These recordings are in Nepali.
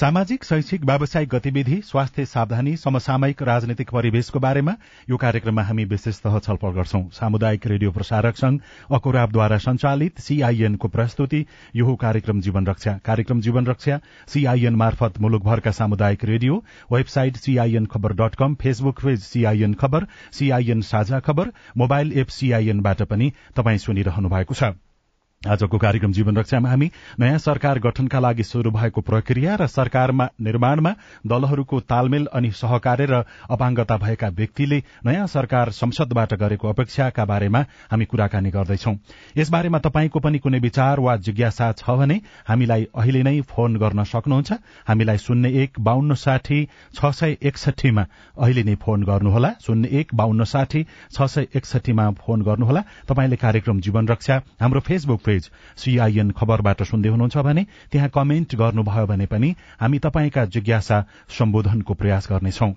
सामाजिक शैक्षिक व्यावसायिक गतिविधि स्वास्थ्य सावधानी समसामयिक राजनीतिक परिवेशको बारेमा यो कार्यक्रममा हामी विशेषतः छलफल गर्छौं। सामुदायिक रेडियो प्रसारक संघ अकुराबद्वारा संचालित सीआईएनको प्रस्तुति यो कार्यक्रम जीवन रक्षा। कार्यक्रम जीवन रक्षा सीआईएन मार्फत मुलुकभरका सामुदायिक रेडियो वेबसाइट सीआईएन खबर dot com Facebook page CIN खबर सीआईएन साझा खबर मोबाइल एप सीआईएनबाट पनि तपाई सुनिरहनु भएको छ। आजको कार्यक्रम जीवन रक्षामा हामी नयाँ सरकार गठनका लागि शुरू भएको प्रक्रिया र सरकारमा निर्माणमा दलहरूको तालमेल अनि सहकार्य र अपाङ्गता भएका व्यक्तिले नयाँ सरकार संसदबाट गरेको अपेक्षाका बारेमा हामी कुराकानी गर्दैछौ। यसबारेमा तपाईँको पनि कुनै विचार वा जिज्ञासा छ भने हामीलाई अहिले नै फोन गर्न सक्नुहुन्छ। हामीलाई शून्य एक बान्न साठी छ सय एकसठीमा अहिले नै फोन गर्नुहोला। शून्य एक बान्न साठी छ सय एकसठीमा फोन गर्नुहोला। तपाईँले कार्यक्रम जीवन रक्षा हाम्रो फेसबुक पेज सीआईएन खबरबाट सुन्दै हुनुहुन्छ भने त्यहाँ कमेन्ट गर्नुभयो भने पनि हामी तपाईँका जिज्ञासा सम्बोधनको प्रयास गर्नेछौं।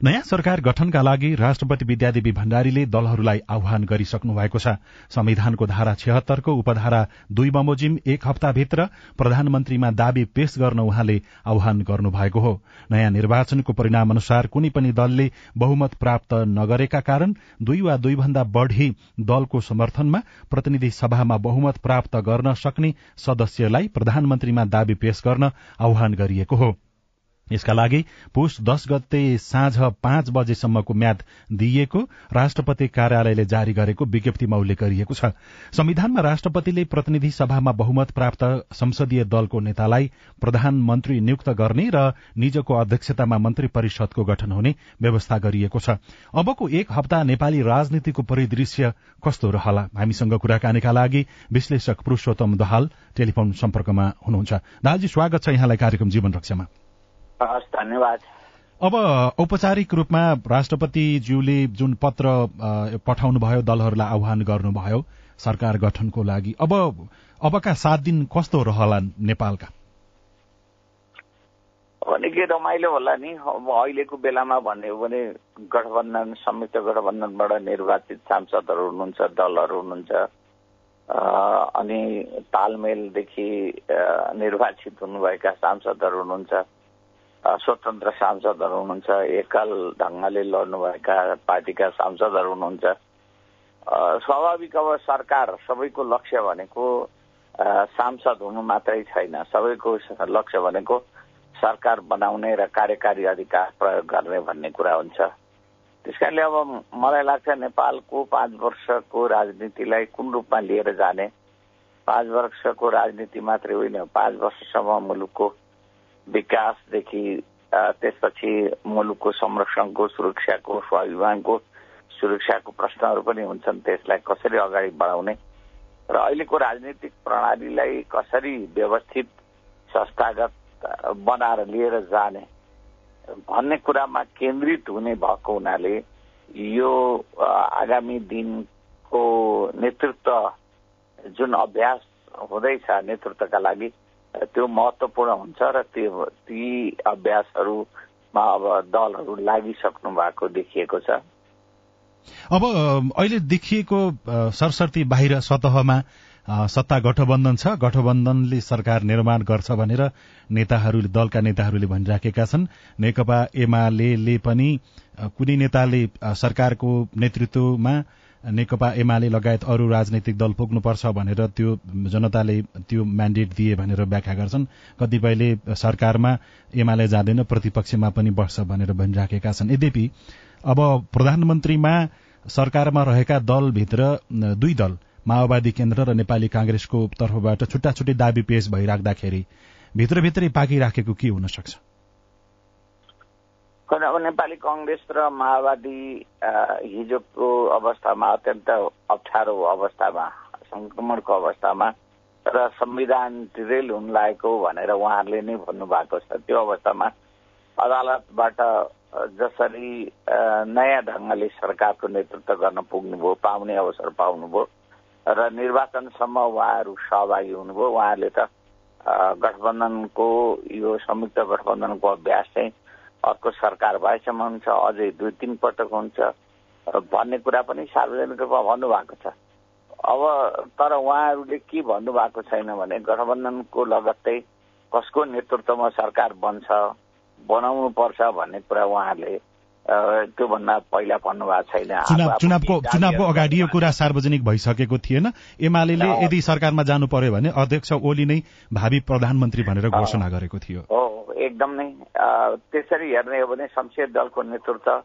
नयाँ सरकार गठनका लागि राष्ट्रपति विद्यादेवी भण्डारीले दलहरूलाई आह्वान गरिसक्नु भएको छ। संविधानको धारा छिहत्तरको उपधारा दुई बमोजिम एक हप्ताभित्र प्रधानमन्त्रीमा दावी पेश गर्न उहाँले आह्वान गर्नुभएको हो। नयाँ निर्वाचनको परिणाम अनुसार कुनै पनि दलले बहुमत प्राप्त नगरेका कारण दुई वा दुईभन्दा बढ़ी दलको समर्थनमा प्रतिनिधि सभामा बहुमत प्राप्त गर्न सक्ने सदस्यलाई प्रधानमन्त्रीमा दावी पेश गर्न आह्वान गरिएको हो। यसका लागि पुष दश गते साँझ पाँच बजेसम्मको म्याद दिइएको राष्ट्रपति कार्यालयले जारी गरेको विज्ञप्तिमा उल्लेख गरिएको छ। संविधानमा राष्ट्रपतिले प्रतिनिधि सभामा बहुमत प्राप्त संसदीय दलको नेतालाई प्रधानमन्त्री नियुक्त गर्ने र निजको अध्यक्षतामा मन्त्री परिषदको गठन हुने व्यवस्था गरिएको छ। अबको एक हप्ता नेपाली राजनीतिको परिदृश्य कस्तो रहला? हामीसँग कुराकानीका लागि विश्लेषक पुरूषोत्तम दहाल टेलिफोन सम्पर्कमा हुनुहुन्छ। दालजी स्वागत छ यहाँलाई कार्यक्रम जीवन रक्षामा। हस् धन्यवाद। अब औपचारिक रूपमा राष्ट्रपतिज्यूले जुन पत्र पठाउनु भयो दलहरूलाई आह्वान गर्नुभयो सरकार गठनको लागि अब अबका सात दिन कस्तो रहला नेपालका? निकै रमाइलो होला नि। अब अहिलेको बेलामा भन्ने हो भने गठबन्धन संयुक्त गठबन्धनबाट निर्वाचित सांसदहरू हुनुहुन्छ दलहरू हुनुहुन्छ। अनि तालमेलदेखि निर्वाचित हुनुभएका सांसदहरू हुनुहुन्छ। स्वतन्त्र सांसदहरू हुनुहुन्छ एकल ढङ्गले लड्नुभएका पार्टीका सांसदहरू हुनुहुन्छ। स्वाभाविक अब सरकार सबैको लक्ष्य भनेको सांसद हुनु मात्रै छैन। सबैको लक्ष्य भनेको सरकार बनाउने र कार्यकारी अधिकार प्रयोग गर्ने भन्ने कुरा हुन्छ। त्यस कारणले अब मलाई लाग्छ नेपालको पाँच वर्षको राजनीतिलाई कुन रूपमा लिएर जाने? पाँच वर्षको राजनीति मात्रै होइन पाँच वर्षसम्म मुलुकको विकासदेखि त्यसपछि मुलुकको संरक्षणको सुरक्षाको स्वाभिमानको सुरक्षाको प्रश्नहरू पनि हुन्छन् त्यसलाई कसरी अगाडि बढाउने र अहिलेको राजनीतिक प्रणालीलाई कसरी व्यवस्थित संस्थागत बनाएर लिएर जाने भन्ने कुरामा केन्द्रित हुने भएको हुनाले यो आगामी दिनको नेतृत्व जुन अभ्यास हुँदैछ नेतृत्वका लागि त्यो महत्वपूर्ण हुन्छ र त्यो ती अभ्यासहरूमा अब दलहरू लागिसक्नु भएको देखिएको छ। अब अहिले देखिएको सरसर्ती बाहिर सतहमा सत्ता गठबन्धन छ। गठबन्धनले सरकार निर्माण गर्छ भनेर नेताहरूले दलका नेताहरूले भनिराखेका छन्। नेकपा एमाले पनि कुनै नेताले सरकारको नेतृत्वमा नेकपा एमाले लगायत अरू राजनैतिक दल पुग्नुपर्छ भनेर त्यो जनताले त्यो म्यान्डेट दिए भनेर व्याख्या गर्छन्। कतिपयले सरकारमा एमाले जाँदैन प्रतिपक्षमा पनि बस्छ भनेर भनिराखेका छन्। यद्यपि अब प्रधानमन्त्रीमा सरकारमा रहेका दलभित्र दुई दल माओवादी केन्द्र र नेपाली कांग्रेसको तर्फबाट छुट्टा छुट्टै दावी पेश भइराख्दाखेरि भित्रभित्रै पाकिराखेको के हुन सक्छ अब नेपाली कङ्ग्रेस र माओवादी हिजोको अवस्थामा अत्यन्त अप्ठ्यारो अवस्थामा संक्रमणको अवस्थामा र संविधान डिरेल हुन लागेको भनेर उहाँहरूले नै भन्नुभएको छ। त्यो अवस्थामा अदालतबाट जसरी नयाँ ढङ्गले सरकारको नेतृत्व गर्न पुग्नुभयो पाउने अवसर पाउनुभयो र निर्वाचनसम्म उहाँहरू सहभागी हुनुभयो उहाँहरूले त गठबन्धनको यो संयुक्त गठबन्धनको अभ्यास चाहिँ अर्को सरकार भएसम्म हुन्छ अझै दुई तिन पटक हुन्छ। भन्ने कुरा पनि सार्वजनिक रूपमा भन्नुभएको छ। अब तर उहाँहरूले के भन्नुभएको छैन भने गठबन्धनको लगत्तै कसको नेतृत्वमा सरकार बन्छ बनाउनु पर्छ भन्ने कुरा उहाँहरूले त्योभन्दा पहिला भन्नुभएको छैन। चुनाव चुनावको चुनावको अगाडि यो कुरा सार्वजनिक भइसकेको थिएन। एमाले यदि सरकारमा जानु पर्यो भने अध्यक्ष ओली नै भावी प्रधानमन्त्री भनेर घोषणा गरेको थियो। हो एकदम नै त्यसरी हेर्ने हो भने संसदीय दलको नेतृत्व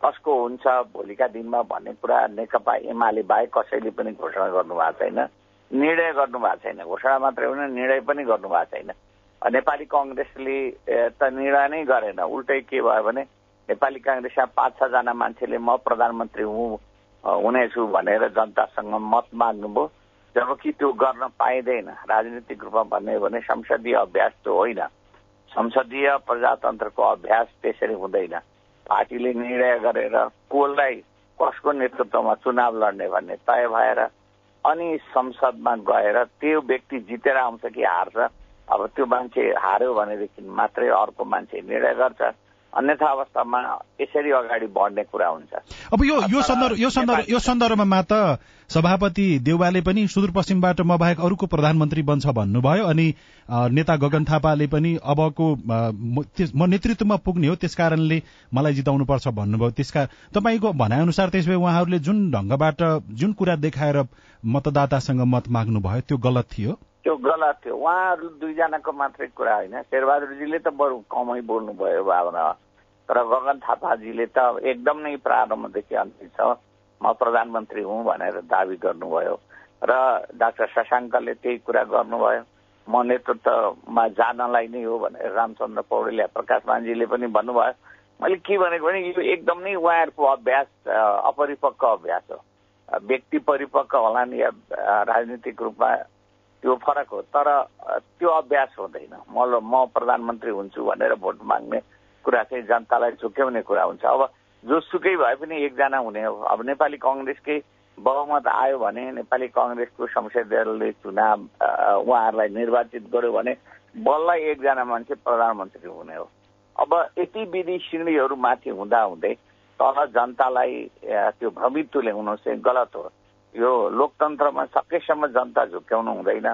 कसको हुन्छ भोलिका दिनमा भन्ने कुरा नेकपा एमाले बाहेक कसैले पनि घोषणा गर्नु भएको छैन। निर्णय गर्नु भएको छैन। घोषणा मात्रै होइन निर्णय पनि गर्नु भएको छैन नेपाली कङ्ग्रेसले त निर्णय नै गरेन। उल्टै के भयो भने नेपाली काङ्ग्रेसमा पाँच छजना मान्छेले म प्रधानमन्त्री हुँ हुनेछु भनेर जनतासँग मत माग्नुभयो। जबकि त्यो गर्न पाइँदैन। राजनीतिक रूपमा भन्ने हो भने संसदीय अभ्यास त्यो होइन। संसदीय प्रजातन्त्रको अभ्यास त्यसरी हुँदैन। पार्टीले निर्णय गरेर कसलाई कसको नेतृत्वमा चुनाव लड्ने भन्ने तय भएर अनि संसदमा गएर त्यो व्यक्ति जितेर आउँछ कि हार्छ अब त्यो मान्छे हार्यो भनेदेखि मात्रै अर्को मान्छे निर्णय गर्छ। अन्यथा अवस्थामा यसरी अगाडि बढ्ने कुरा हुन्छ। अब यो यो सन्दर्भ यो सन्दर्भ यो सन्दर्भमा त सभापति देउवाले पनि सुदूरपश्चिमबाट म बाहेक अरूको प्रधानमन्त्री बन्छ भन्नुभयो अनि नेता गगन थापाले पनि अबको म नेतृत्वमा पुग्ने हो त्यस कारणले मलाई जिताउनुपर्छ भन्नुभयो। त्यसका तपाईँको भनाइअनुसार त्यसो उहाँहरूले जुन ढंगबाट जुन कुरा देखाएर मतदातासँग मत माग्नुभयो त्यो गलत थियो? त्यो गलत थियो। उहाँहरू दुईजनाको मात्रै कुरा होइन। शेरबहादुरजीले त बरु कमै बोल्नुभयो भावना। तर गगन थापाजीले त एकदम नै प्रारम्भदेखि अन्तिमसम्म म प्रधानमन्त्री हुँ भनेर दावी गर्नुभयो र डाक्टर शशाङ्कले त्यही कुरा गर्नुभयो। म नेतृत्वमा जानलाई नै हो भनेर रामचन्द्र पौडेल प्रकाश मान्जीले पनि भन्नुभयो। मैले के भनेको भने यो एकदम नै उहाँहरूको अभ्यास अपरिपक्व अभ्यास हो। व्यक्ति परिपक्व होला नि या राजनीतिक रूपमा त्यो फरक हो। तर त्यो अभ्यास हुँदैन। म म प्रधानमन्त्री हुन्छु भनेर भोट माग्ने कुरा चाहिँ जनतालाई झुक्याउने कुरा हुन्छ। अब जोसुकै भए पनि एकजना हुने हो। अब नेपाली कङ्ग्रेसकै बहुमत आयो भने नेपाली कङ्ग्रेसको संसदीयले चुनाव उहाँहरूलाई निर्वाचित गर्यो भने बल्ल एकजना मान्छे प्रधानमन्त्री हुने हो। अब यति विधि श्रेणीहरू माथि हुँदा हुँदै तल जनतालाई त्यो भ्रमित ल्याउनु चाहिँ गलत हो। यो लोकतन्त्रमा सकेसम्म जनता झुक्क्याउनु हुँदैन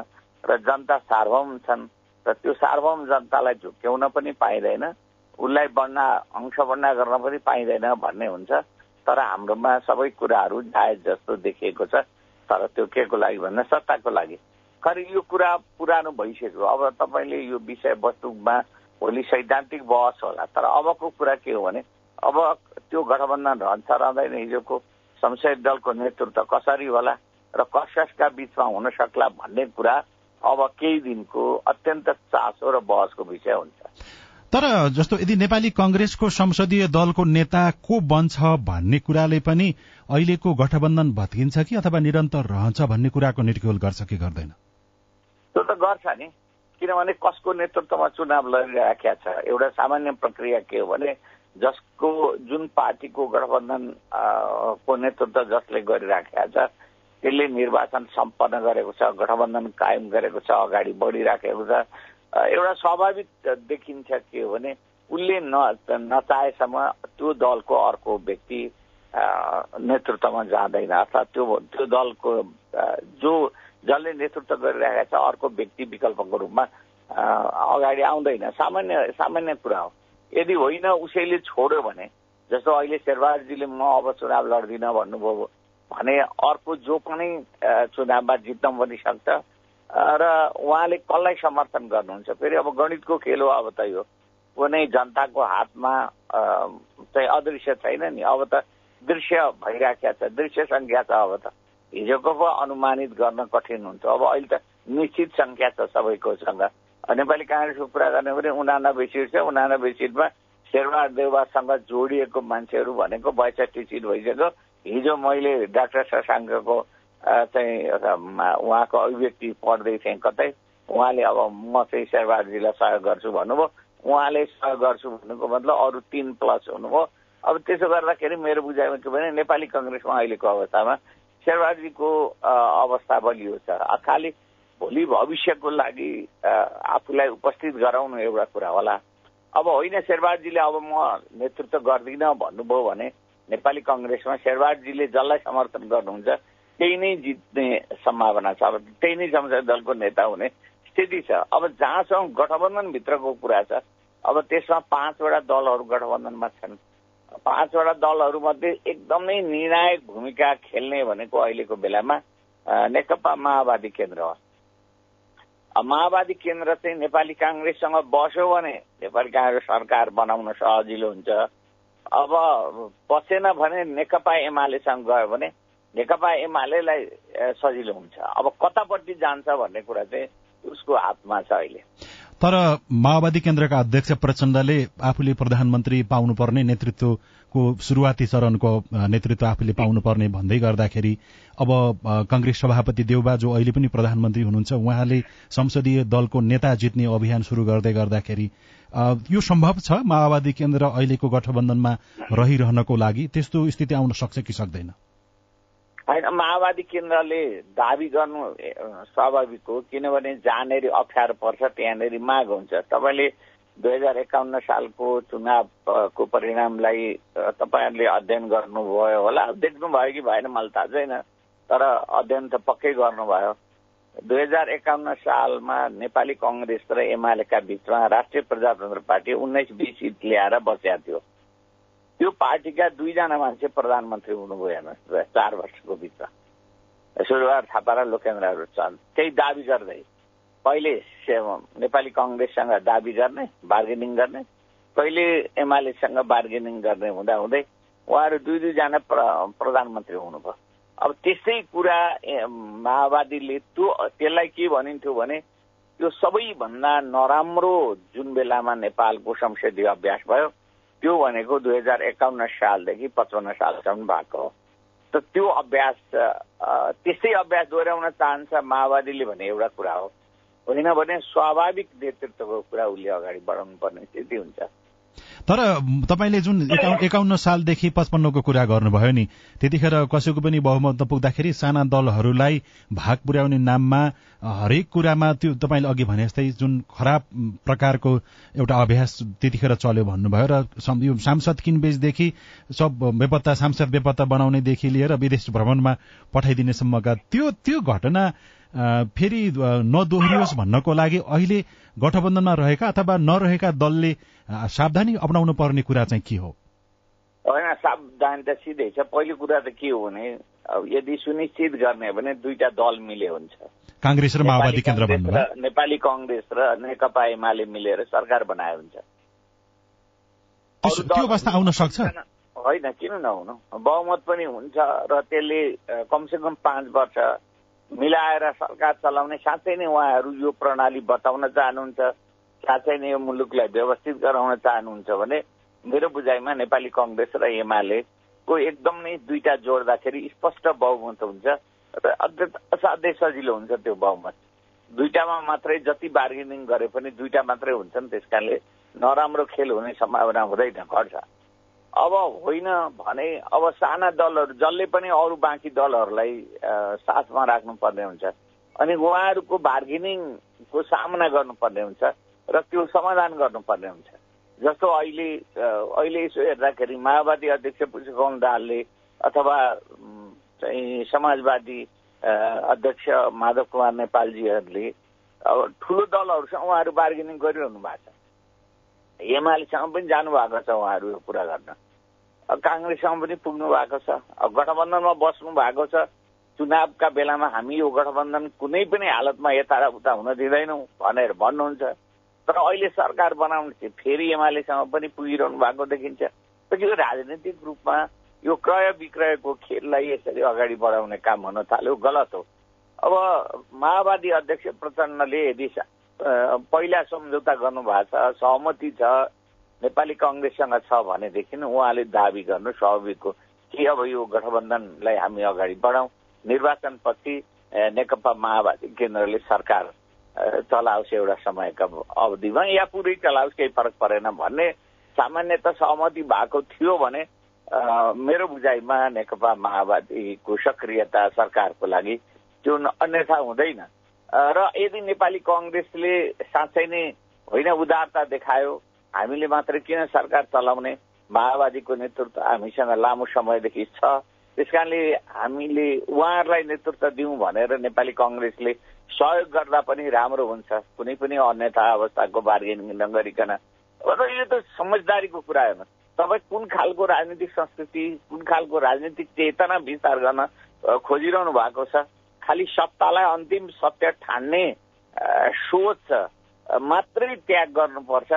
र जनता सार्वभौम छन् र त्यो सार्वभौम जनतालाई झुक्क्याउन पनि पाइँदैन। उसलाई बढ्न अंश बढ्न गर्न पनि पाइँदैन भन्ने हुन्छ। तर हाम्रोमा सबै कुराहरू जायज जस्तो देखिएको छ। तर त्यो के को लागि भन्दा सत्ताको लागि। खै यो कुरा पुरानो भइसक्यो। अब तपाईँले यो विषयवस्तुमा भोलि सैद्धान्तिक बहस होला। तर अबको कुरा के हो भने अब त्यो गठबन्धन रहन्छ रहँदैन हिजोको संसद दलको नेतृत्व कसरी होला र कसका बिचमा हुन सक्ला भन्ने कुरा अब केही दिनको अत्यन्त चासो र बहसको विषय हुन्छ। तर जस्तो यदि नेपाली कंग्रेसको संसदीय दलको नेता को बन्छ भन्ने कुराले पनि अहिलेको गठबन्धन भत्किन्छ कि अथवा निरन्तर रहन्छ भन्ने कुराको निर्क्योल गर्छ कि गर्दैन? त्यो त गर्छ नि। किनभने कसको नेतृत्वमा चुनाव लडिराखेका छ? एउटा सामान्य प्रक्रिया के हो भने जसको जुन पार्टीको गठबन्धन को नेतृत्व जसले गरिराखेका छ त्यसले निर्वाचन सम्पन्न गरेको छ गठबन्धन कायम गरेको छ अगाडि बढिराखेको छ। एउटा स्वाभाविक देखिन्छ के हो भने उसले न नचाहेसम्म त्यो दलको अर्को व्यक्ति नेतृत्वमा जाँदैन। अर्थात् त्यो त्यो दलको जो जसले नेतृत्व गरिरहेका छ अर्को व्यक्ति विकल्पको रूपमा अगाडि आउँदैन। सामान्य सामान्य कुरा हो। यदि होइन उसैले छोड्यो भने जस्तो अहिले शेरबहादुरजीले म अब चुनाव लड्दिनँ भन्नुभयो भने अर्को जो पनि चुनावमा जित्न पनि सक्छ र उहाँले कसलाई समर्थन गर्नुहुन्छ? फेरि अब गणितको खेल हो अब त यो कुनै जनताको हातमा चाहिँ अदृश्य छैन नि। अब त दृश्य भइराखेको छ दृश्य सङ्ख्या छ अब त। हिजोको पो अनुमानित गर्न कठिन हुन्छ। अब अहिले त निश्चित सङ्ख्या छ सबैकोसँग। नेपाली काङ्ग्रेसको कुरा गर्ने भने उनानब्बे सिट छ। उनानब्बे सिटमा शेरबहादुर देउबासँग जोडिएको मान्छेहरू भनेको बैसठी सिट भइसक्यो। हिजो मैले डाक्टर शशाङ्कको चाहिँ उहाँको अभिव्यक्ति पढ्दै थिएँ कतै। उहाँले अब म चाहिँ शेरबहादुरजीलाई सहयोग गर्छु भन्नुभयो। उहाँले सहयोग गर्छु भन्नुको मतलब अरू तिन प्लस हुनुभयो। अब त्यसो गर्दाखेरि मेरो बुझाइमा के भने नेपाली कङ्ग्रेसमा अहिलेको अवस्थामा शेरबहादुरजीको अवस्था बलियो छ। खालि भोलि भविष्यको लागि आफूलाई उपस्थित गराउनु एउटा कुरा होला। अब होइन शेरबहादुरजीले अब म नेतृत्व गर्दिनँ भन्नुभयो भने नेपाली कङ्ग्रेसमा शेरबहादुरजीले जसलाई समर्थन गर्नुहुन्छ त्यही नै जित्ने सम्भावना छ। अब त्यही नै संसदीय दलको नेता हुने स्थिति छ। अब जहाँसम्म गठबन्धनभित्रको कुरा छ अब त्यसमा पाँचवटा दलहरू गठबन्धनमा छन्। पाँचवटा दलहरूमध्ये एकदमै निर्णायक भूमिका खेल्ने भनेको अहिलेको बेलामा नेकपा माओवादी केन्द्र हो। माओवादी केन्द्र चाहिँ नेपाली काङ्ग्रेससँग बस्यो भने नेपाली काङ्ग्रेस सरकार बनाउन सजिलो हुन्छ। अब बसेन भने नेकपा एमालेसँग गयो भने नेकपा एमालेलाई सजिलो हुन्छ। अब कतापट्टि जान्छ भन्ने कुरा चाहिँ उसको हातमा छ अहिले। तर माओवादी केन्द्रका अध्यक्ष प्रचण्डले आफूले प्रधानमन्त्री पाउनुपर्ने नेतृत्वको सुरुवाती चरणको नेतृत्व आफूले पाउनुपर्ने भन्दै गर्दाखेरि अब कंग्रेस सभापति देउबा जो अहिले पनि प्रधानमन्त्री हुनुहुन्छ। उहाँले संसदीय दलको नेता जित्ने अभियान शुरू गर्दै गर्दाखेरि यो सम्भव छ? माओवादी केन्द्र अहिलेको गठबन्धनमा रहिरहनको लागि त्यस्तो स्थिति आउन सक्छ कि सक्दैन? होइन माओवादी केन्द्रले दावी गर्नु स्वाभाविक हो किनभने जहाँनिर अप्ठ्यारो पर्छ त्यहाँनिर माग हुन्छ। तपाईँले दुई हजार एकाउन्न सालको चुनावको परिणामलाई तपाईँहरूले अध्ययन गर्नुभयो होला। देख्नुभयो कि भएन मलाई थाहा छैन। तर अध्ययन त पक्कै गर्नुभयो। दुई हजार एकाउन्न सालमा नेपाली कङ्ग्रेस र एमालेका बिचमा राष्ट्रिय प्रजातन्त्र पार्टी उन्नाइस बिस सिट ल्याएर बसेका थियो। त्यो पार्टीका दुईजना मान्छे प्रधानमन्त्री हुनुभयो हेर्नुहोस् चार वर्षको भित्र। सूर्यबहादुर थापा र लोकेन्द्रहरू छन्। त्यही दावी गर्दै। कहिले नेपाली कङ्ग्रेससँग दावी गर्ने बार्गेनिङ गर्ने कहिले एमालेसँग बार्गेनिङ गर्ने हुँदा हुँदै उहाँहरू दुई दुईजना प्रधानमन्त्री हुनुभयो। अब त्यस्तै कुरा माओवादीले त्यो त्यसलाई के भनिन्थ्यो भने त्यो सबैभन्दा नराम्रो जुन बेलामा नेपालको संसदीय अभ्यास भयो त्यो भनेको दुई हजार एकाउन्न सालदेखि पचपन्न सालसम्म भएको त त्यो अभ्यास त्यस्तै अभ्यास दोहोऱ्याउन चाहन्छ माओवादीले भने एउटा कुरा हो। होइन भने स्वाभाविक नेतृत्वको कुरा उसले अगाडि बढाउनु पर्ने स्थिति हुन्छ। तर तपाईँले जुन एकाउन्न सालदेखि पचपन्नको कुरा गर्नुभयो नि त्यतिखेर कसैको पनि बहुमत नपुग्दाखेरि साना दलहरूलाई भाग पुर्याउने नाममा हरेक कुरामा त्यो तपाईँले अघि भने जस्तै जुन खराब प्रकारको एउटा अभ्यास त्यतिखेर चल्यो भन्नुभयो र यो सांसद किनबेचदेखि सब बेपत्ता सांसद बेपत्ता बनाउनेदेखि लिएर विदेश भ्रमणमा पठाइदिनेसम्मका त्यो त्यो घटना फेरि नदोहोरियोस् भन्नको लागि अहिले गठबन्धनमा रहेका अथवा नरहेका दलले सावधानी अप्नाउनु पर्ने कुरा चाहिँ के हो? होइन सावधानी त सिधै छ। पहिलो कुरा त के हो भने यदि सुनिश्चित गर्ने भने दुईटा दल मिले हुन्छ। काङ्ग्रेस र माओवादी केन्द्र नेपाली कङ्ग्रेस र नेकपा एमाले मिलेर सरकार बनाए हुन्छ। त्यो अवस्था आउन सक्छ? होइन किन नहुनु? बहुमत पनि हुन्छ र त्यसले कमसेकम पाँच वर्ष मिलाएर सरकार चलाउने साँच्चै नै उहाँहरू यो प्रणाली बचाउन चाहनुहुन्छ साँच्चै नै यो मुलुकलाई व्यवस्थित गराउन चाहनुहुन्छ भने मेरो बुझाइमा नेपाली कङ्ग्रेस र एमालेको एकदम नै दुईटा जोड्दाखेरि स्पष्ट बहुमत हुन्छ र असाध्यै सजिलो हुन्छ त्यो बहुमत। दुईटामा मात्रै जति बार्गेनिङ गरे पनि दुईटा मात्रै हुन्छन् त्यस कारणले नराम्रो खेल हुने सम्भावना हुँदैन घट्छ अब होइन भने अब साना दलहरू जसले पनि अरू बाँकी दलहरूलाई साथमा राख्नुपर्ने हुन्छ। अनि उहाँहरूको बार्गेनिङको सामना गर्नुपर्ने हुन्छ र त्यो समाधान गर्नुपर्ने हुन्छ। जस्तो अहिले अहिले यसो हेर्दाखेरि माओवादी अध्यक्ष पुष्पकमल दाहालले अथवा चाहिँ समाजवादी अध्यक्ष माधव कुमार नेपालजीहरूले अब ठुलो दलहरूसँग उहाँहरू बार्गेनिङ गरिरहनु भएको छ। एमालेसँग पनि जानुभएको छ उहाँहरू यो कुरा गर्न। काङ्ग्रेससँग पनि पुग्नु भएको छ। गठबन्धनमा बस्नु भएको छ। चुनावका बेलामा हामी यो गठबन्धन कुनै पनि हालतमा यताउता हुन दिँदैनौँ भनेर भन्नुहुन्छ। तर अहिले सरकार बनाउने चाहिँ फेरि एमालेसँग पनि पुगिरहनु भएको देखिन्छ। यो राजनैतिक रूपमा यो क्रय विक्रयको खेललाई यसरी अगाडि बढाउने काम हुन थाल्यो। गलत हो। अब माओवादी अध्यक्ष प्रचण्डले यदि पहिला सम्झौता गर्नुभएको छ सहमति छ नेपाली कङ्ग्रेससँग छ भनेदेखि उहाँले दावी गर्नु स्वाभाविक हो। कि अब यो गठबन्धनलाई हामी अगाडि बढाउँ? निर्वाचनपछि नेकपा माओवादी केन्द्रले सरकार चलाओस् एउटा समयका अवधिमा या पुरै चलाओस् केही फरक परेन भन्ने सामान्यत सहमति भएको थियो भने मेरो बुझाइमा नेकपा माओवादीको सक्रियता सरकारको लागि त्यो अन्यथा हुँदैन। र यदि नेपाली कङ्ग्रेसले साँच्चै नै होइन उदारता देखायो हामीले मात्रै किन सरकार चलाउने माओवादीको नेतृत्व हामीसँग लामो समयदेखि छ। त्यस कारणले हामीले उहाँहरूलाई नेतृत्व दिउँ भनेर नेपाली कङ्ग्रेसले सहयोग गर्दा पनि राम्रो हुन्छ। कुनै पनि अन्यथा अवस्थाको बार्गेनिङ नगरिकन। यो त समझदारीको कुरा हेर्नु तपाईँ कुन खालको राजनीतिक संस्कृति कुन खालको राजनीतिक चेतना विस्तार गर्न खोजिरहनु भएको छ? खालि सत्तालाई अन्तिम सत्य ठान्ने सोच मात्रै त्याग गर्नुपर्छ।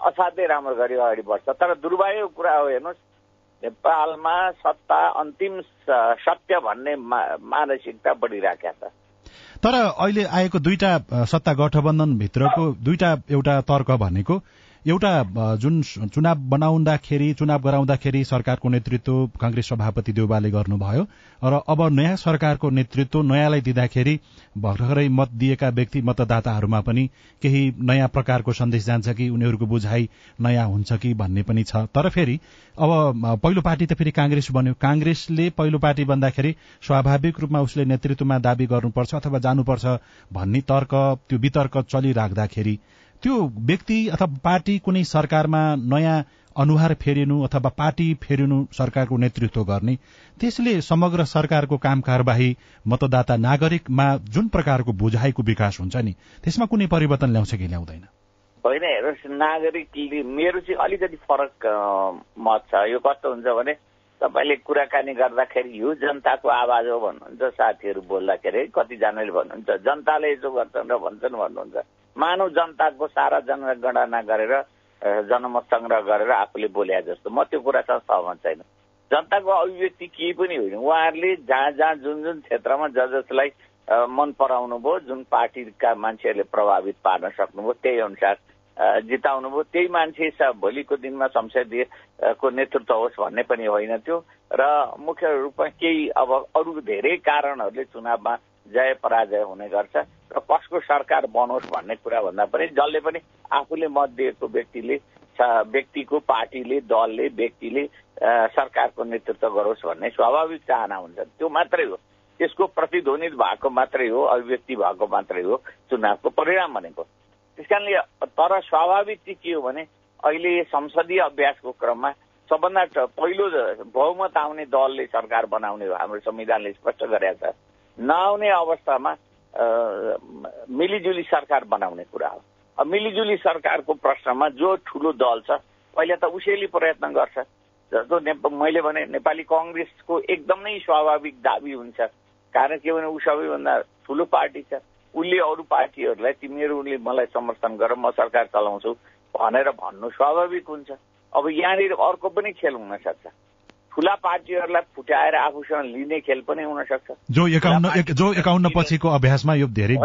असाध्यै राम्रो गरी अगाडि बढ्छ। तर दुर्भाग्यको कुरा हो हेर्नुहोस्। नेपालमा सत्ता अन्तिम सत्य भन्ने मानसिकता बढिराखेका छ। तर अहिले आएको दुईटा सत्ता गठबन्धनभित्रको दुईटा एउटा तर्क भनेको एउटा जुन चुनाव बनाउँदाखेरि चुनाव गराउँदाखेरि सरकारको नेतृत्व कांग्रेस सभापति देउबाले गर्नुभयो र अब नयाँ सरकारको नेतृत्व नयाँलाई दिँदाखेरि भर्खरै मत दिएका व्यक्ति मतदाताहरूमा पनि केही नयाँ प्रकारको सन्देश जान्छ कि उनीहरूको बुझाइ नयाँ हुन्छ कि भन्ने पनि छ। तर फेरि अब पहिलो पार्टी त फेरि कांग्रेस बन्यो। कांग्रेसले पहिलो पार्टी बन्दाखेरि स्वाभाविक रूपमा उसले नेतृत्वमा दावी गर्नुपर्छ अथवा जानुपर्छ भन्ने तर्क त्यो वितर्क चलिराख्दाखेरि त्यो व्यक्ति अथवा पार्टी कुनै सरकारमा नयाँ अनुहार फेरिनु अथवा पार्टी फेरिनु सरकारको नेतृत्व गर्ने त्यसले समग्र सरकारको काम कारवाही मतदाता नागरिकमा जुन प्रकारको बुझाइको विकास हुन्छ नि त्यसमा कुनै परिवर्तन ल्याउँछ कि ल्याउँदैन? होइन हेर्नुहोस् नागरिकले मेरो चाहिँ अलिकति फरक मत छ। यो कस्तो हुन्छ भने तपाईँले कुराकानी गर्दाखेरि यो जनताको आवाज हो भन्नुहुन्छ साथीहरू बोल्दाखेरि कतिजनाले भन्नुहुन्छ जनताले यसो गर्छन् र भन्छन् भन्नुहुन्छ। मानव जनताको सारा जनगणना गरेर जनमत सङ्ग्रह गरेर आफूले बोले जस्तो। म त्यो कुरासँग सहमत छैन। जनताको अभिव्यक्ति केही पनि होइन। उहाँहरूले जहाँ जहाँ जुन जुन क्षेत्रमा ज जसलाई मन पराउनु भयो जुन पार्टीका मान्छेहरूले प्रभावित पार्न सक्नुभयो त्यही अनुसार जिताउनु भयो त्यही मान्छे भोलिको दिनमा संसदीय को नेतृत्व होस् भन्ने पनि होइन त्यो। र मुख्य रूपमा केही अब अरू धेरै कारणहरूले चुनावमा जय पराजय हुने गर्छ। र कसको सरकार बनोस् भन्ने कुरा भन्दा पनि जसले पनि आफूले मत दिएको व्यक्तिले व्यक्तिको पार्टीले दलले व्यक्तिले सरकारको नेतृत्व गरोस् भन्ने स्वाभाविक चाहना हुन्छ। त्यो मात्रै हो। त्यसको प्रतिध्वनित भएको मात्रै हो अभिव्यक्ति भएको मात्रै हो चुनावको परिणाम भनेको। त्यस कारणले तर स्वाभाविक चाहिँ के हो भने अहिले संसदीय अभ्यासको क्रममा सबभन्दा पहिलो बहुमत आउने दलले सरकार बनाउने हो हाम्रो संविधानले स्पष्ट गरेका छ। नआउने अवस्थामा मिलिजुली सरकार बनाउने कुरा हो। अब मिलिजुली सरकारको प्रश्नमा जो ठुलो दल छ पहिला त उसैले प्रयत्न गर्छ। जस्तो मैले भने नेपाली कङ्ग्रेसको एकदमै स्वाभाविक दावी हुन्छ। कारण के भने ऊ सबैभन्दा ठुलो पार्टी छ। उसले अरू पार्टीहरूलाई तिमीहरू मलाई समर्थन गर म सरकार चलाउँछु भनेर भन्नु स्वाभाविक हुन्छ। अब यहाँनिर अर्को पनि खेल हुन सक्छ। ठुला पार्टीहरूलाई फुटाएर आफूसँग लिने खेल पनि हुन सक्छ। जो एकाउन्न जो एकाउन्न पछिको अभ्यासमा यो धेरै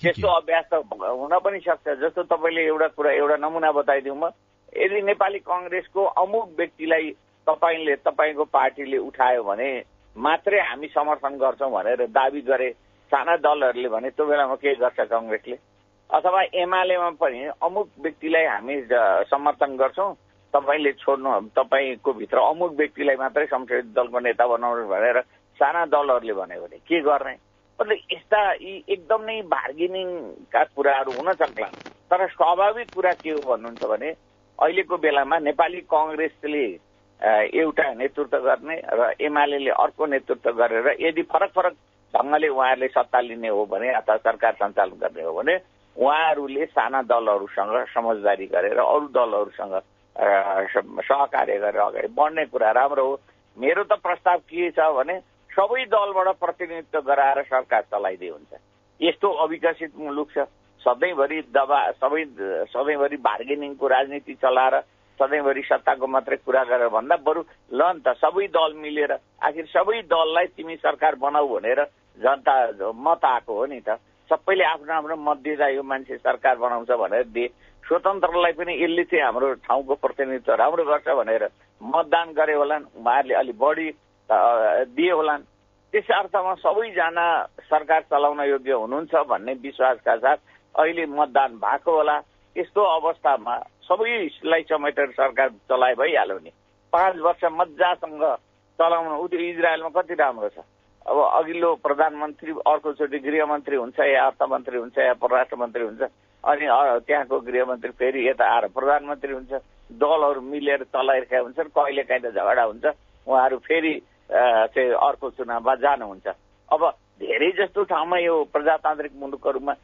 त्यस्तो अभ्यास त हुन पनि सक्छ। जस्तो तपाईँले एउटा कुरा एउटा नमुना बताइदिउँ म। यदि नेपाली कङ्ग्रेसको अमुक व्यक्तिलाई तपाईँले तपाईँको पार्टीले उठायो भने मात्रै हामी समर्थन गर्छौँ भनेर दावी गरे साना दलहरूले भने त्यो बेलामा के गर्छ कङ्ग्रेसले? अथवा एमालेमा पनि अमुक व्यक्तिलाई हामी समर्थन गर्छौँ। तपाईँले छोड्नु तपाईँको भित्र अमुक व्यक्तिलाई मात्रै संसदीय दलको नेता बनाउनु भनेर साना दलहरूले भन्यो भने के गर्ने? मतलब यस्ता यी एकदम नै बार्गेनिङका कुराहरू हुन सक्ला। तर स्वाभाविक कुरा के हो भन्नुहुन्छ भने अहिलेको बेलामा नेपाली कङ्ग्रेसले एउटा नेतृत्व गर्ने र एमाले अर्को नेतृत्व गरेर यदि फरक फरक ढङ्गले उहाँहरूले सत्ता लिने हो भने अथवा सरकार सञ्चालन गर्ने हो भने उहाँहरूले साना दलहरूसँग समझदारी गरेर अरू दलहरूसँग सहकार्य गरेर अगाडि बढ्ने कुरा राम्रो हो। मेरो त प्रस्ताव के छ भने सबै दलबाट प्रतिनिधित्व गराएर सरकार चलाइदिए हुन्छ। यस्तो अविकसित मुलुक छ सधैँभरि दबा सबै सधैँभरि बार्गेनिङको राजनीति चलाएर सधैँभरि सत्ताको मात्रै कुरा गरेर भन्दा बरु ल नि त सबै दल मिलेर आखिर सबै दललाई तिमी सरकार बनाऊ भनेर जनता मत आएको हो नि त। सबैले आफ्नो आफ्नो मत दिँदा यो मान्छे सरकार बनाउँछ भनेर दिए स्वतन्त्रलाई पनि यसले चाहिँ हाम्रो ठाउँको प्रतिनिधित्व राम्रो गर्छ भनेर मतदान गरे होलान् उहाँहरूले अलिक बढी दिए होलान्। त्यस अर्थमा सबैजना सरकार चलाउन योग्य हुनुहुन्छ भन्ने विश्वासका साथ अहिले मतदान भएको होला। यस्तो अवस्थामा सबैलाई समेटेर सरकार चलाए भइहाल्यो नि पाँच वर्ष मजासँग चलाउनु उ त्यो इजरायलमा कति राम्रो छ? अब अघिल्लो प्रधानमन्त्री अर्कोचोटि गृहमन्त्री हुन्छ या अर्थमन्त्री हुन्छ या परराष्ट्र मन्त्री हुन्छ। अनि त्यहाँको गृहमन्त्री फेरि यता आएर प्रधानमन्त्री हुन्छ दलहरू मिलेर चलाइरहेका हुन्छन् कहिले काहीँ त झगडा हुन्छ उहाँहरू फेरि चाहिँ अर्को चुनावमा जानुहुन्छ। अब धेरै जस्तो ठाउँमा यो प्रजातान्त्रिक मुलुकहरूमा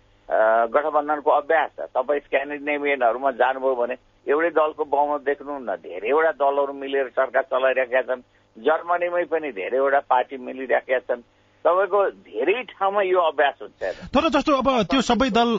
गठबन्धनको अभ्यास छ। तपाईँ स्क्यान्डिनेभियनहरूमा जानुभयो भने एउटै दलको बहुमत देख्नुहुन्न धेरैवटा दलहरू मिलेर सरकार चलाइरहेका छन्। जर्मनीमै पनि धेरैवटा पार्टी मिलिरहेका छन्। तपाईँको धेरै ठाउँमा यो अभ्यास हुन्छ तर जस्तो अब त्यो सबै दल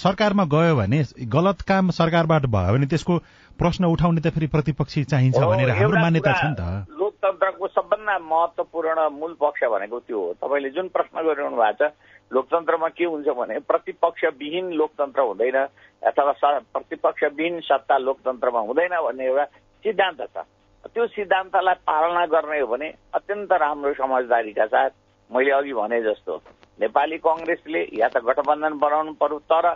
सरकारमा गयो भने गलत काम सरकारबाट भयो भने त्यसको प्रश्न उठाउने त फेरि प्रतिपक्षी चाहिन्छ भनेर हाम्रो मान्यता छ नि त। लोकतन्त्रको सबभन्दा महत्वपूर्ण मूल पक्ष भनेको त्यो हो। तपाईँले जुन प्रश्न गरिरहनु भएको छ लोकतन्त्रमा के हुन्छ भने प्रतिपक्षविहीन लोकतन्त्र हुँदैन अथवा प्रतिपक्षविहीन सत्ता लोकतन्त्रमा हुँदैन भन्ने एउटा सिद्धान्त छ। त्यो सिद्धान्तलाई पालना गर्ने हो भने अत्यन्त राम्रो समझदारीका साथ मैले अघि भने जस्तो नेपाली कङ्ग्रेसले या त गठबन्धन बनाउनु पर्यो तर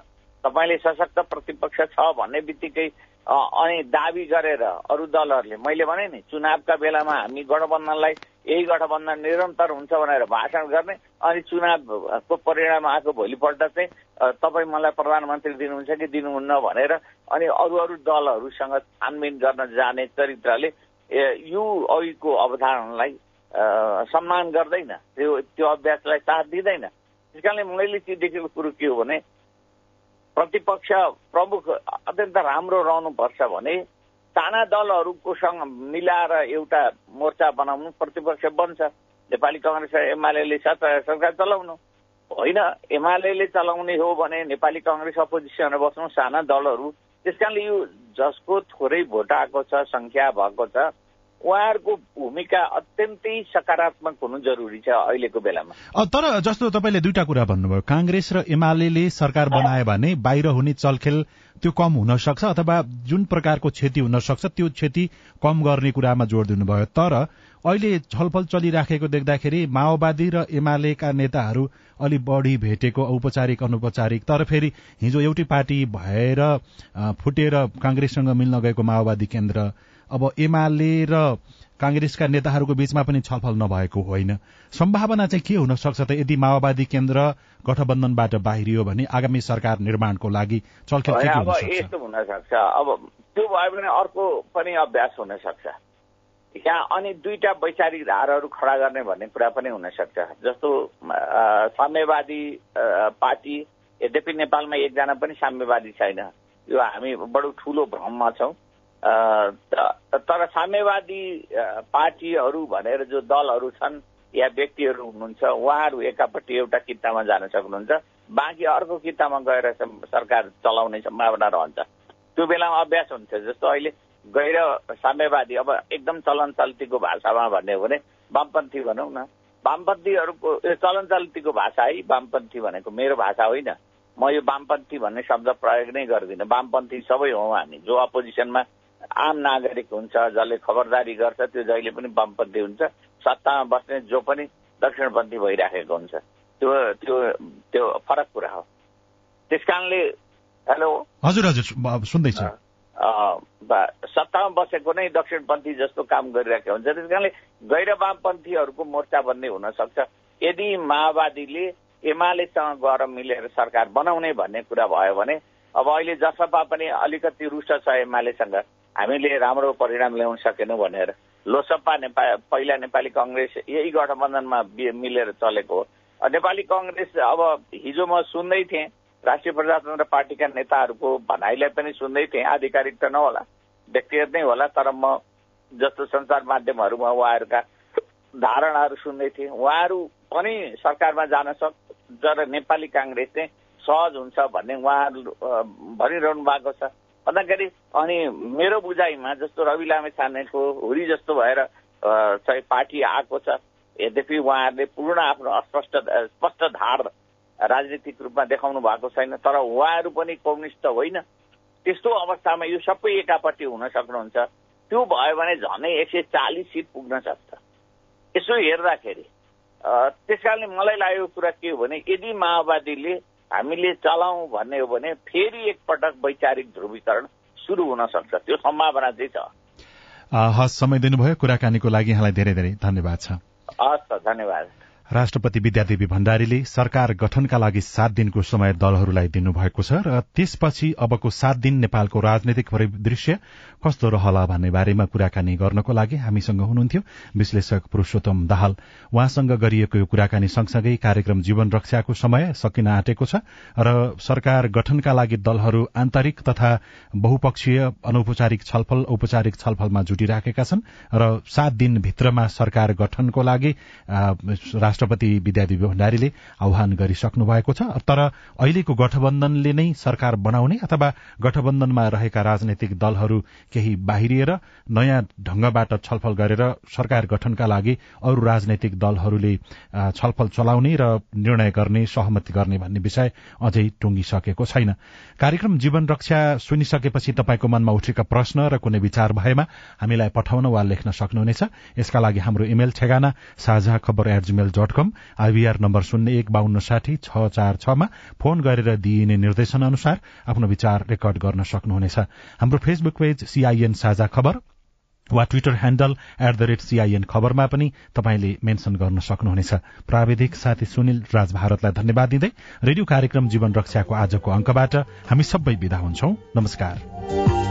तपाईँले सशक्त प्रतिपक्ष छ भन्ने बित्तिकै अनि दावी गरेर अरू दलहरूले मैले भने नि चुनावका बेलामा हामी गठबन्धनलाई यही गठबन्धन निरन्तर हुन्छ भनेर भाषण गर्ने अनि चुनावको परिणाम आएको भोलिपल्ट चाहिँ तपाईँ मलाई प्रधानमन्त्री दिनुहुन्छ कि दिनुहुन्न भनेर अनि अरू अरू दलहरूसँग छानबिन गर्न जाने चरित्रले यो अघिको अवधारणालाई सम्मान गर्दैन। त्यो त्यो अभ्यासलाई साथ दिँदैन। त्यस कारणले मैले त्यो देखेको कुरो के हो भने प्रतिपक्ष प्रमुख अत्यन्त राम्रो रहनुपर्छ भने साना दलहरूकोसँग मिलाएर एउटा मोर्चा बनाउनु प्रतिपक्ष बन्छ। नेपाली कङ्ग्रेस र एमाले सरकार चलाउनु। होइन एमाले चलाउने हो भने नेपाली कङ्ग्रेस अपोजिसनमा बस्नु साना दलहरू। त्यस कारणले यो जसको थोरै भोट आएको छ सङ्ख्या भएको छ उहाँहरूको भूमिका अत्यन्तै सकारात्मक हुनु जरुरी छ अहिलेको बेलामा। तर जस्तो तपाईँले दुईटा कुरा भन्नुभयो काङ्ग्रेस र एमाले सरकार बनायो भने बाहिर हुने चलखेल त्यो कम हुन सक्छ अथवा जुन प्रकारको क्षति हुन सक्छ त्यो क्षति कम गर्ने कुरामा जोड़ दिनुभयो। तर अहिले छलफल चलिराखेको देख्दाखेरि माओवादी र एमालेका नेताहरू अलि बढी भेटेको औपचारिक अनौपचारिक तर फेरि हिजो एउटै पार्टी भएर फुटेर काङ्ग्रेससँग मिल्न गएको माओवादी केन्द्र अब एमाले र कांग्रेसका नेताहरूको बीचमा पनि छलफल नभएको होइन। सम्भावना चाहिँ के हुन सक्छ त यदि माओवादी केन्द्र गठबन्धनबाट बाहिरियो भने आगामी सरकार निर्माणको लागि छलफल यस्तो हुन सक्छ अब त्यो भयो भने अर्को पनि अभ्यास हुन सक्छ यहाँ अनि दुईटा वैचारिक धारहरू खडा गर्ने भन्ने कुरा पनि हुन सक्छ जस्तो साम्यवादी पार्टी यद्यपि नेपालमा एकजना पनि साम्यवादी छैन। यो हामी बडो ठुलो भ्रममा छौँ। तर साम्यवादी पार्टीहरू भनेर जो दलहरू छन् या व्यक्तिहरू हुनुहुन्छ उहाँहरू एकापट्टि एउटा कितामा जान सक्नुहुन्छ। बाँकी अर्को कितामा गएर सरकार चलाउने सम्भावना रहन्छ। त्यो बेलामा अभ्यास हुन्छ। जस्तो अहिले गैर साम्यवादी अब एकदम चलन चल्तीको भाषामा भन्ने हो भने वामपन्थी भनौँ न। वामपन्थीहरूको चलन चल्तीको भाषा है वामपन्थी भनेको मेरो भाषा होइन। म यो वामपन्थी भन्ने शब्द प्रयोग नै गर्दिनँ। वामपन्थी सबै हौ हामी। जो अपोजिसनमा आम नागरिक हुन्छ जसले खबरदारी गर्छ त्यो जहिले पनि वामपन्थी हुन्छ। सत्तामा बस्ने जो पनि दक्षिणपन्थी भइराखेको हुन्छ। त्यो त्यो त्यो फरक कुरा हो। त्यस कारणले हेलो? हजुर हजुर सुन्दैछ। सत्तामा बसेको नै दक्षिणपन्थी जस्तो काम गरिरहेको हुन्छ। त्यस कारणले गैर वामपन्थीहरूको मोर्चा भन्ने हुन सक्छ यदि माओवादीले एमालेसँग गएर मिलेर सरकार बनाउने भन्ने कुरा भयो भने अब अहिले जसपा पनि अलिकति रुष्ट छ एमालेसँग। हामीले राम्रो परिणाम ल्याउन सकेनौँ भनेर लोसपा नेपाल पहिला नेपाली कङ्ग्रेस यही गठबन्धनमा मिलेर चलेको हो। नेपाली कङ्ग्रेस अब हिजो म सुन्दै थिएँ राष्ट्रिय प्रजातन्त्र पार्टीका नेताहरूको भनाइलाई पनि सुन्दै थिएँ आधिकारिक त नहोला व्यक्तिगत नै होला तर म जस्तो सञ्चार माध्यमहरूमा उहाँहरूका धारणाहरू सुन्दै थिएँ। उहाँहरू पनि सरकारमा जान सक्छ तर नेपाली काङ्ग्रेस चाहिँ सहज हुन्छ भन्ने उहाँहरू भनिरहनु भएको छ। भन्दाखेरि अनि मेरो बुझाइमा जस्तो रवि लामे छानेको हुरी जस्तो भएर चाहिँ पार्टी आएको छ यद्यपि उहाँहरूले पूर्ण आफ्नो अस्पष्ट स्पष्ट धार राजनीतिक रूपमा देखाउनु भएको छैन तर उहाँहरू पनि कम्युनिस्ट होइन त्यस्तो अवस्थामा यो सबै एकापट्टि हुन सक्नुहुन्छ। त्यो भयो भने झनै एक सय चालिस सिट पुग्न सक्छ। यसो हेर्दाखेरि त्यस कारणले मलाई लागेको कुरा के हो भने यदि माओवादीले हामीले चलाउँ भन्ने हो भने फेरि एकपटक वैचारिक ध्रुवीकरण सुरु हुन सक्छ। त्यो सम्भावना चाहिँ छ। हस् समय दिनुभयो। कुराकानीको लागि यहाँलाई धेरै धेरै धन्यवाद छ। हस् धन्यवाद। राष्ट्रपति विद्यादेवी भण्डारीले सरकार गठनका लागि सात दिनको समय दलहरूलाई दिनुभएको छ र त्यसपछि अबको सात दिन नेपालको राजनैतिक परिदृश्य कस्तो रहला भन्ने बारेमा कुराकानी गर्नको लागि हामीसँग हुनुहुन्थ्यो। विश्लेषक पुरूषोत्तम दाहाल उहाँसँग गरिएको यो कुराकानी सँगसँगै कार्यक्रम जीवन रक्षाको समय सकिन आँटेको छ र सरकार गठनका लागि दलहरू आन्तरिक तथा बहुपक्षीय अनौपचारिक छलफल औपचारिक छलफलमा जुटिराखेका छन् र सात दिनभित्रमा सरकार गठनको लागि राष्ट्रपति विद्यादेवी भण्डारीले आह्वान गरिसक्नु भएको छ। तर अहिलेको गठबन्धनले नै सरकार बनाउने अथवा गठबन्धनमा रहेका राजनैतिक दलहरू केही बाहिरिएर नयाँ ढंगबाट छलफल गरेर सरकार गठनका लागि अरू राजनैतिक दलहरूले छलफल चलाउने र निर्णय गर्ने सहमति गर्ने भन्ने विषय अझै टुंगिसकेको छैन। कार्यक्रम जीवन रक्षा सुनिसकेपछि तपाईँको मनमा उठेका प्रश्न र कुनै विचार भएमा हामीलाई पठाउन वा लेख्न सक्नुहुनेछ। यसका लागि हाम्रो इमेल ठेगाना साझा खबर at Gmail dot com IVR number शून्य एक बान्न साठी छ चार छमा फोन गरेर दिइने निर्देशन अनुसार आफ्नो विचार रेकर्ड गर्न सक्नुहुनेछ। हाम्रो फेसबुक पेज सीआईएन साझा खबर वा Twitter handle at the rate CIN खबरमा पनि तपाईँले मेन्सन गर्न सक्नुहुनेछ। प्राविधिक साथी सुनिल राज भारतलाई धन्यवाद दिँदै रेडियो कार्यक्रम जीवन रक्षाको आजको अंकबाट हामी सबै विदा हुन्छौ। नमस्कार।